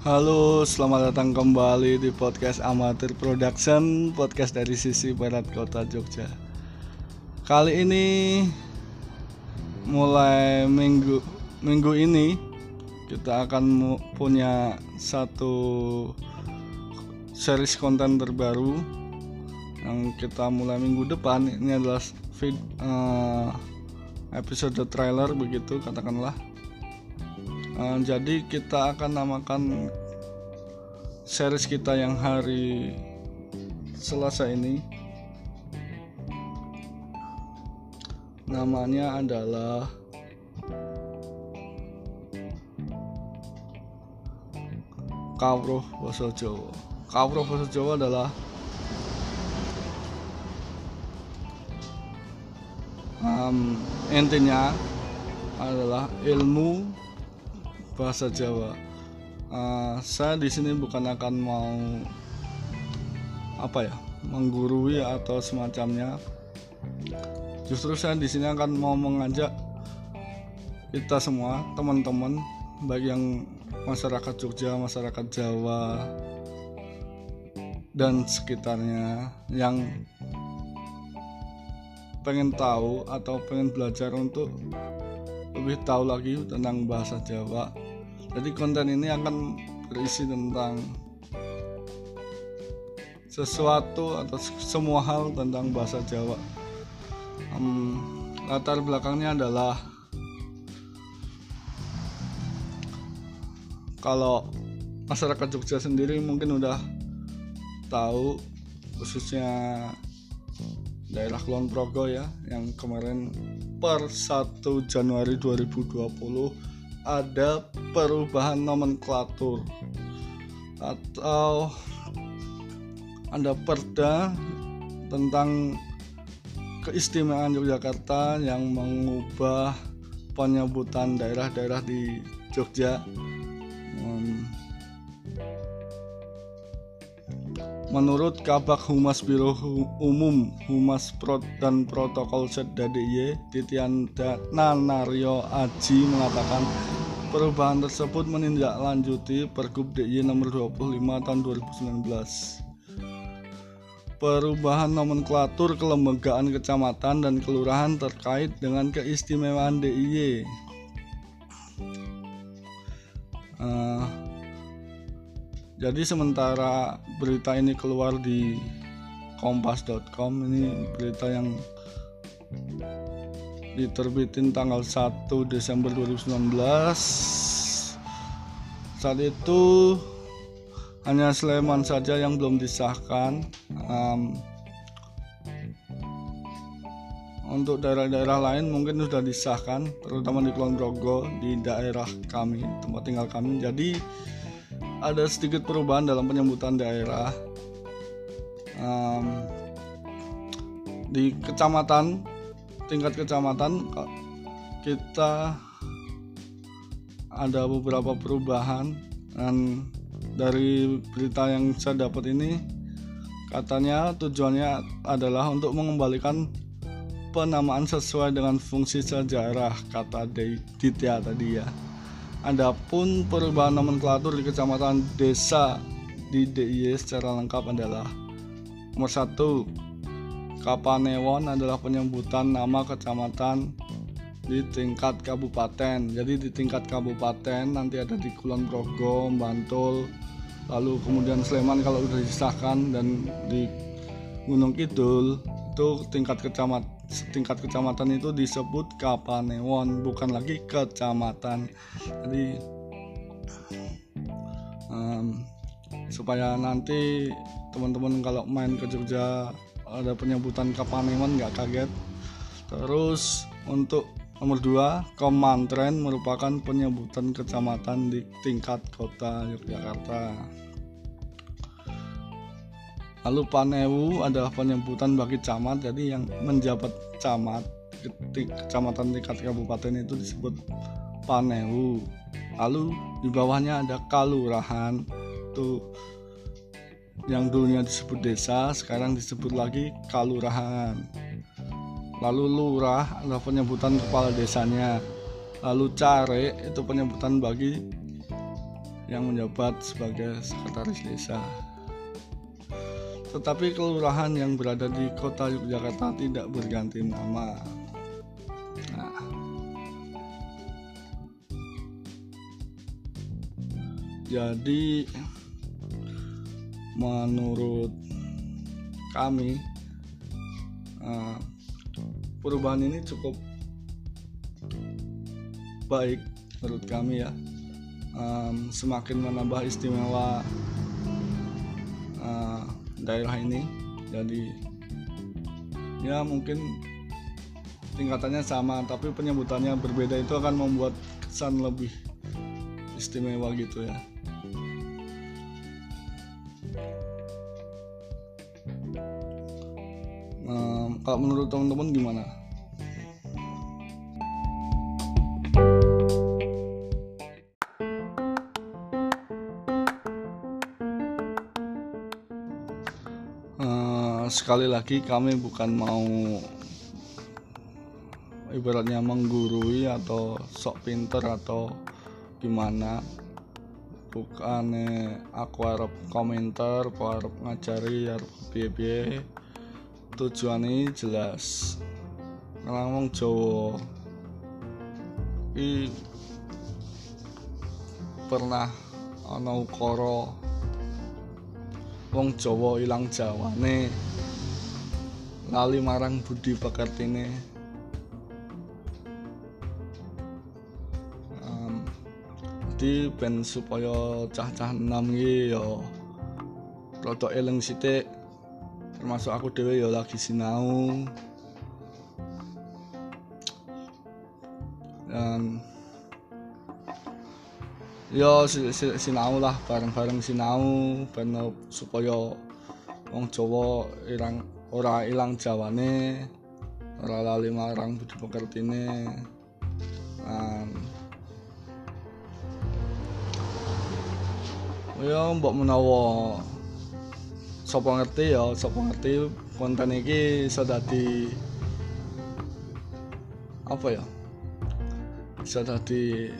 Halo, selamat datang kembali di podcast Amatir Production, podcast dari sisi barat kota Jogja. Kali ini mulai minggu minggu ini kita akan punya satu series konten terbaru yang kita mulai minggu depan. Ini adalah feed, uh, episode trailer begitu katakanlah uh, jadi kita akan namakan series kita yang hari Selasa ini namanya adalah Kawruh Basa Jawa. Kawruh Basa Jawa adalah um, intinya adalah ilmu bahasa Jawa. Uh, saya di sini bukan akan mau apa ya menggurui atau semacamnya. Justru saya di sini akan mau mengajak kita semua teman-teman baik yang masyarakat Jogja, masyarakat Jawa dan sekitarnya yang pengen tahu atau pengen belajar untuk lebih tahu lagi tentang bahasa Jawa jadi konten ini akan berisi tentang sesuatu atau semua hal tentang bahasa Jawa. Um, latar belakangnya adalah kalau masyarakat Jogja sendiri mungkin udah tahu khususnya daerah Kulon Progo ya yang kemarin per 1 Januari 2020 ada perubahan nomenklatur. Atau ada perda tentang keistimewaan Yogyakarta yang mengubah penyebutan daerah-daerah di Jogja Menurut Kabak Humas Biro Umum Humas Pro dan Protokol DIY Titian Nanario Aji mengatakan perubahan tersebut menindaklanjuti Pergub DIY nomor 25 tahun 2019 perubahan nomenklatur kelembagaan kecamatan dan kelurahan terkait dengan keistimewaan DIY. Uh, jadi sementara berita ini keluar di kompas.com ini berita yang diterbitin tanggal 1 Desember 2019 saat itu hanya Sleman saja yang belum disahkan. Um, untuk daerah-daerah lain mungkin sudah disahkan terutama di Kulon Progo di daerah kami tempat tinggal kami. Jadi ada sedikit perubahan dalam penyebutan daerah. Um, di kecamatan tingkat kecamatan kita ada beberapa perubahan. Dan dari berita yang saya dapat ini katanya tujuannya adalah untuk mengembalikan penamaan sesuai dengan fungsi sejarah kata Ditya tadi ya Adapun perubahan nomenklatur di kecamatan desa di DIY secara lengkap adalah nomor satu Kapanewon adalah penyebutan nama kecamatan di tingkat kabupaten. Jadi di tingkat kabupaten nanti ada di Kulon Progo, Bantul, lalu kemudian Sleman kalau sudah disahkan dan di Gunung Kidul itu tingkat kecamatan setingkat kecamatan itu disebut Kapanewon bukan lagi kecamatan. Jadi um, supaya nanti teman-teman kalau main ke Jogja ada penyebutan Kapanewon nggak kaget. Terus untuk nomor dua Kemantren merupakan penyebutan kecamatan di tingkat kota Yogyakarta Lalu Panewu adalah penyebutan bagi camat, jadi yang menjabat camat kecamatan tingkat kabupaten itu disebut Panewu. Lalu di bawahnya ada Kalurahan, itu yang dulunya disebut desa, sekarang disebut lagi Kalurahan. Lalu Lurah adalah penyebutan kepala desanya. Lalu Care itu penyebutan bagi yang menjabat sebagai sekretaris desa. Tetapi kelurahan yang berada di kota Yogyakarta tidak berganti nama. Nah, jadi menurut kami uh, perubahan ini cukup baik menurut kami ya um, semakin menambah istimewa uh, daerah ini. Jadi ya mungkin tingkatannya sama tapi penyebutannya berbeda itu akan membuat kesan lebih istimewa gitu ya. Kalau menurut teman-teman gimana sekali lagi kami bukan mau ibaratnya menggurui atau sok pinter atau gimana. Bukan aku harap komentar aku harap ngajari harap biaya tujuan ini jelas. Wong Jawa i pernah ana ukara wong Jawa ilang jawane lali marang budi pekertine um, jadi ben supaya cah-cah enam iki ya rada eleng sithik termasuk aku dhewe ya lagi sinau. Dan ya sinau lah bareng-bareng sinau ben supaya wong Jawa irang ora ilang jawane ora lali marang budi pekertine. Um, ya mbok menawa sapa ngerti ya sapa ngerti konten iki iso dadi apa ya? Bisa dadi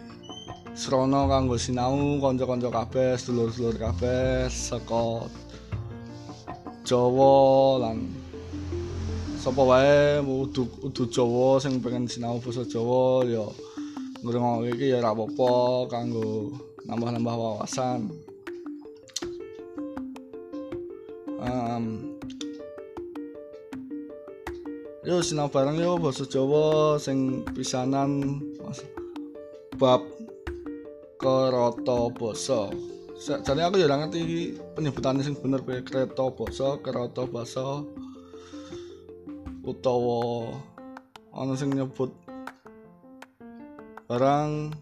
srana kanggo sinau kanca-kanca kabeh sedulur-sedulur kabeh saka Jawa lan sapa wae udu udu Jawa sing pengen sinau basa Jawa ya ngrungokke iki ya ora apa-apa kanggo nambah-nambah wawasan. Um, yo sinau bareng yo basa Jawa sing pisanan bab kerata basa. Jadi aku ya ngerti penyebutannya sing bener kereta basa, kerata basa. Utawa ana sing nyebut barang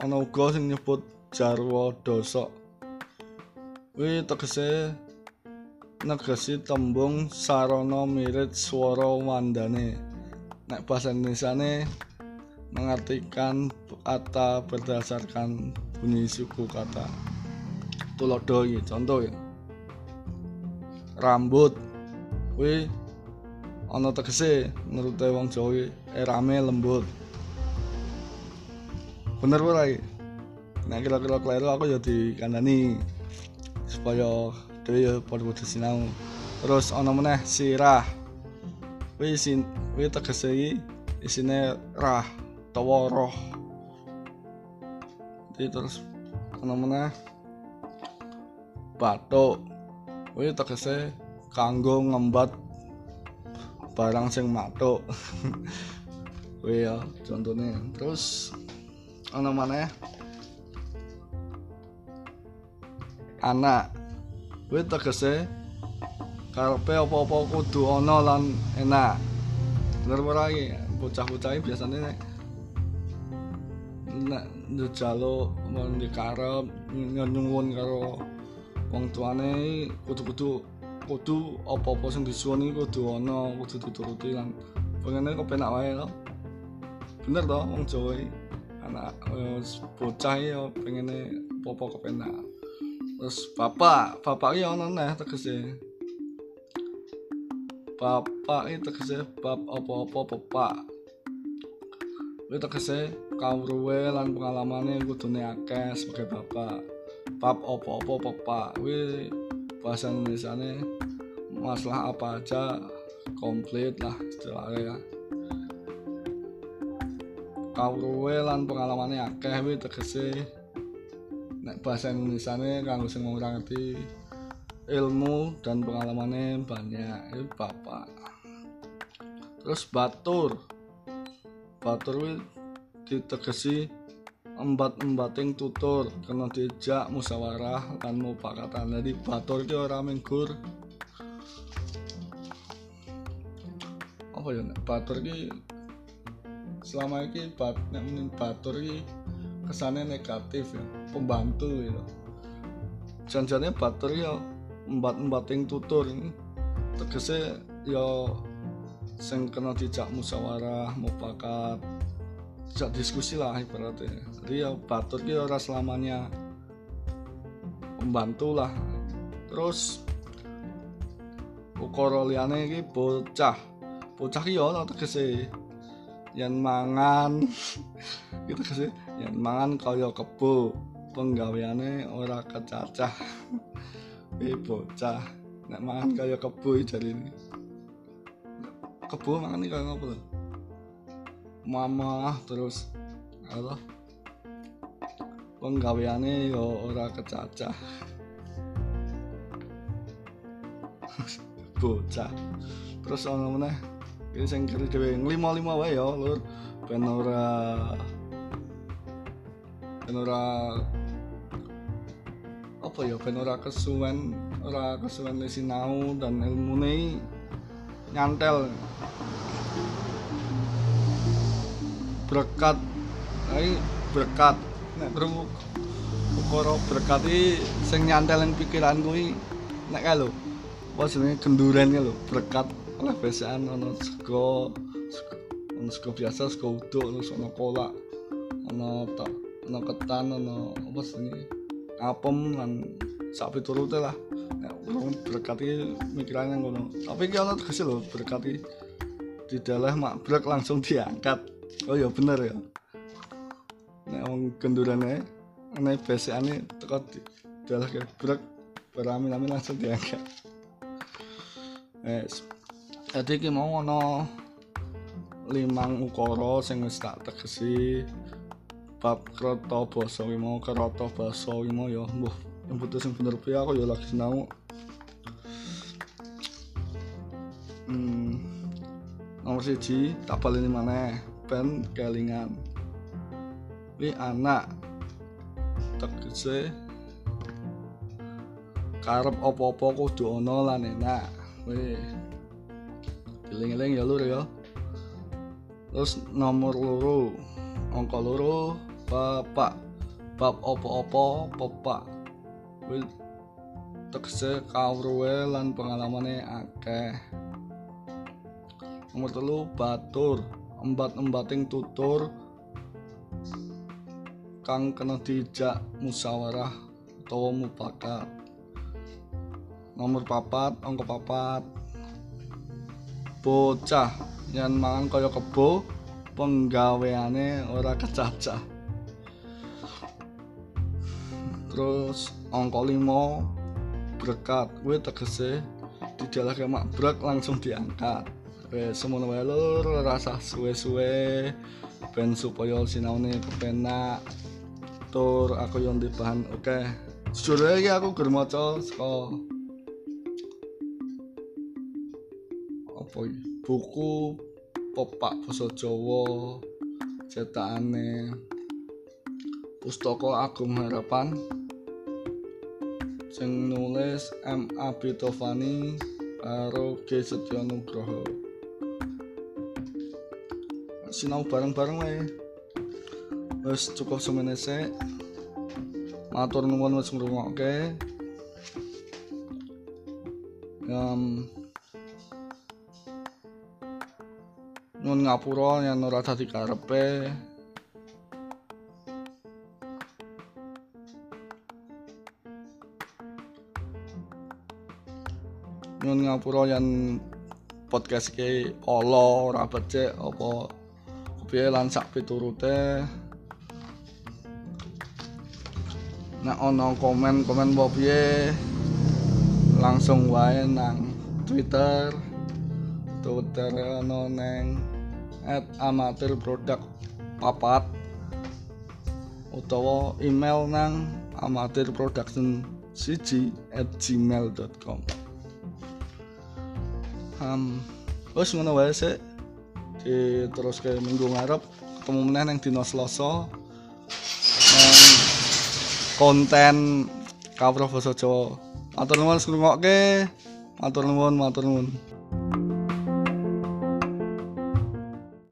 ana uga sing nyebut jarwa dosok. Kuwi tegese negesi tembung sarana mirip swara wandane. Nek bahasa Indonesia ne mengartikan kata berdasarkan bunyi suku kata. Tulodo contoh ya rambut. Kuwi ana tegese menurut wong Jawa erame lembut. Bener ora iki nek kira-kira kleru aku ya dikandani supaya dhewe ya padha-padha sinau. Terus ana meneh sirah kuwi sin kuwi tegese iki isine rah utawa roh. Jadi terus ana meneh batuk kuwi tegese kanggo ngembat barang sing matuk kuwi ya contohnya. Terus ana maneh? Anak. Kuwi tegese karepe apa-apa kudu ana lan enak. Bener ora iki? Bocah-bocah biasane nek nek njaluk mon dikarep nyuwun karo wong tuane kudu-kudu kudu apa-apa sing disuwun kudu ana kudu dituruti lan pengene kok penak wae to bener to wong Jawa iki. Anak bocah ya pengene apa-apa kepenak. Terus bapak bapak iki ana neh tegese. Bapak iki tegese bab apa-apa bapak kuwi tegese kawruwe lan pengalamane kudune akeh sebagai bapak. Bab opo-opo pepak. Kuwi bahasa Indonesia masalah apa aja komplit lah istilahnya ya. Kawruwe lan pengalamannya akeh kuwi tegese. Nek bahasa Indonesia nih kanggo sing ngerti ilmu dan pengalamannya banyak itu bapak. Terus batur. Batur ditegesi embat-embating tutur kena dijak musyawarah dan mupakatan jadi batur itu orang minggur apa ya batur ini selama ini bat, batur ini kesannya negatif ya pembantu gitu janjane batur ya embat-embating tutur ini. Tegese ya sing kena dijak musyawarah mufakat dijak diskusi lah ibaratnya. Jadi ya batur ki ora selamanya membantu lah. Terus ukara liyane iki bocah bocah ki ya tegese yang mangan. Gitu sih yang mangan kaya kebo penggaweane ora kecacah. Eh bocah. Nek mangan kaya kebo jadi ini. Kebo mangan ini kaya mama terus apa? Penggaweane yo ora kecacah. Bocah. Terus ono meneh iki sing keri dhewe nglima-lima wae ya lur. Ben ora apa ya ben ora kesuwen ora kesuwen sinau dan ilmune nyantel. Berkat ai berkat. Nek krungu ukara berkat iki sing nyantel pikiran kuwi nek kae lho apa jenenge genduren lho berkat oleh biasaan ono sego ono sego biasa sego uduk terus ono kolak ono tak ono ketan ono apa jenenge? Apem lan sak piturute lah. Nek berkat iki mikirane ngono. Tapi iki ono tegese lho berkat iki. Didalah makbrek langsung diangkat. Oh ya bener ya. Nek wong gendurane nek biasane teko didalah gebrek berami-ami langsung diangkat. Eh jadi iki mau ana limang ukara sing wis tak tegesi. Bab krata basa mau krata basa mau ya. Mbuh yang putus sing bener piye aku ya lagi sinau hmm nomor siji tak baleni maneh ben kelingan. Wi anak tegese karep apa-apa kudu ana lan enak. Wih eling-eling ya lur ya. Terus nomor loro angka loro bapak. Bab opo-opo pepak wis tegese kawruwe lan pengalamane akeh. Nomor telu batur. Embat-embating tutur kang kena dijak musyawarah utawa mupakat. Nomor papat angka papat bocah yang mangan kaya kebo penggaweane ora kecacah terus angka lima berkat. Gue tegese didalah ke makbrak langsung diangkat. Wes semono wae lur rasa suwe-suwe. Ben supaya sinaune kepenak. Tur aku yang di bahan oke. Okay. aja aku maca saka apa buku pepak basa Jawa cetakane Pustaka Agung Harapan. Sing nulis M. A. B Tovani karo G. Setyo Nugroho. Sinau bareng-bareng wae. Wis cukup semene sik. Matur nuwun wis ngrungokke. Um, nyun ngapura yen ora dadi karepe. Nyun ngapura yen podcast ke ala ora becik apa kepiye lan sak piturute. Nek ana komen-komen apa piye? Langsung wae nang Twitter. Twitter ana neng at amatir produk papat utawa email nang amatir production siji at gmail.com um, wes ngono wae di terus ke minggu ngarep ketemu meneh nang dino Selasa konten cover basa Jawa. Matur nuwun ngrungokke matur nuwun matur nuwun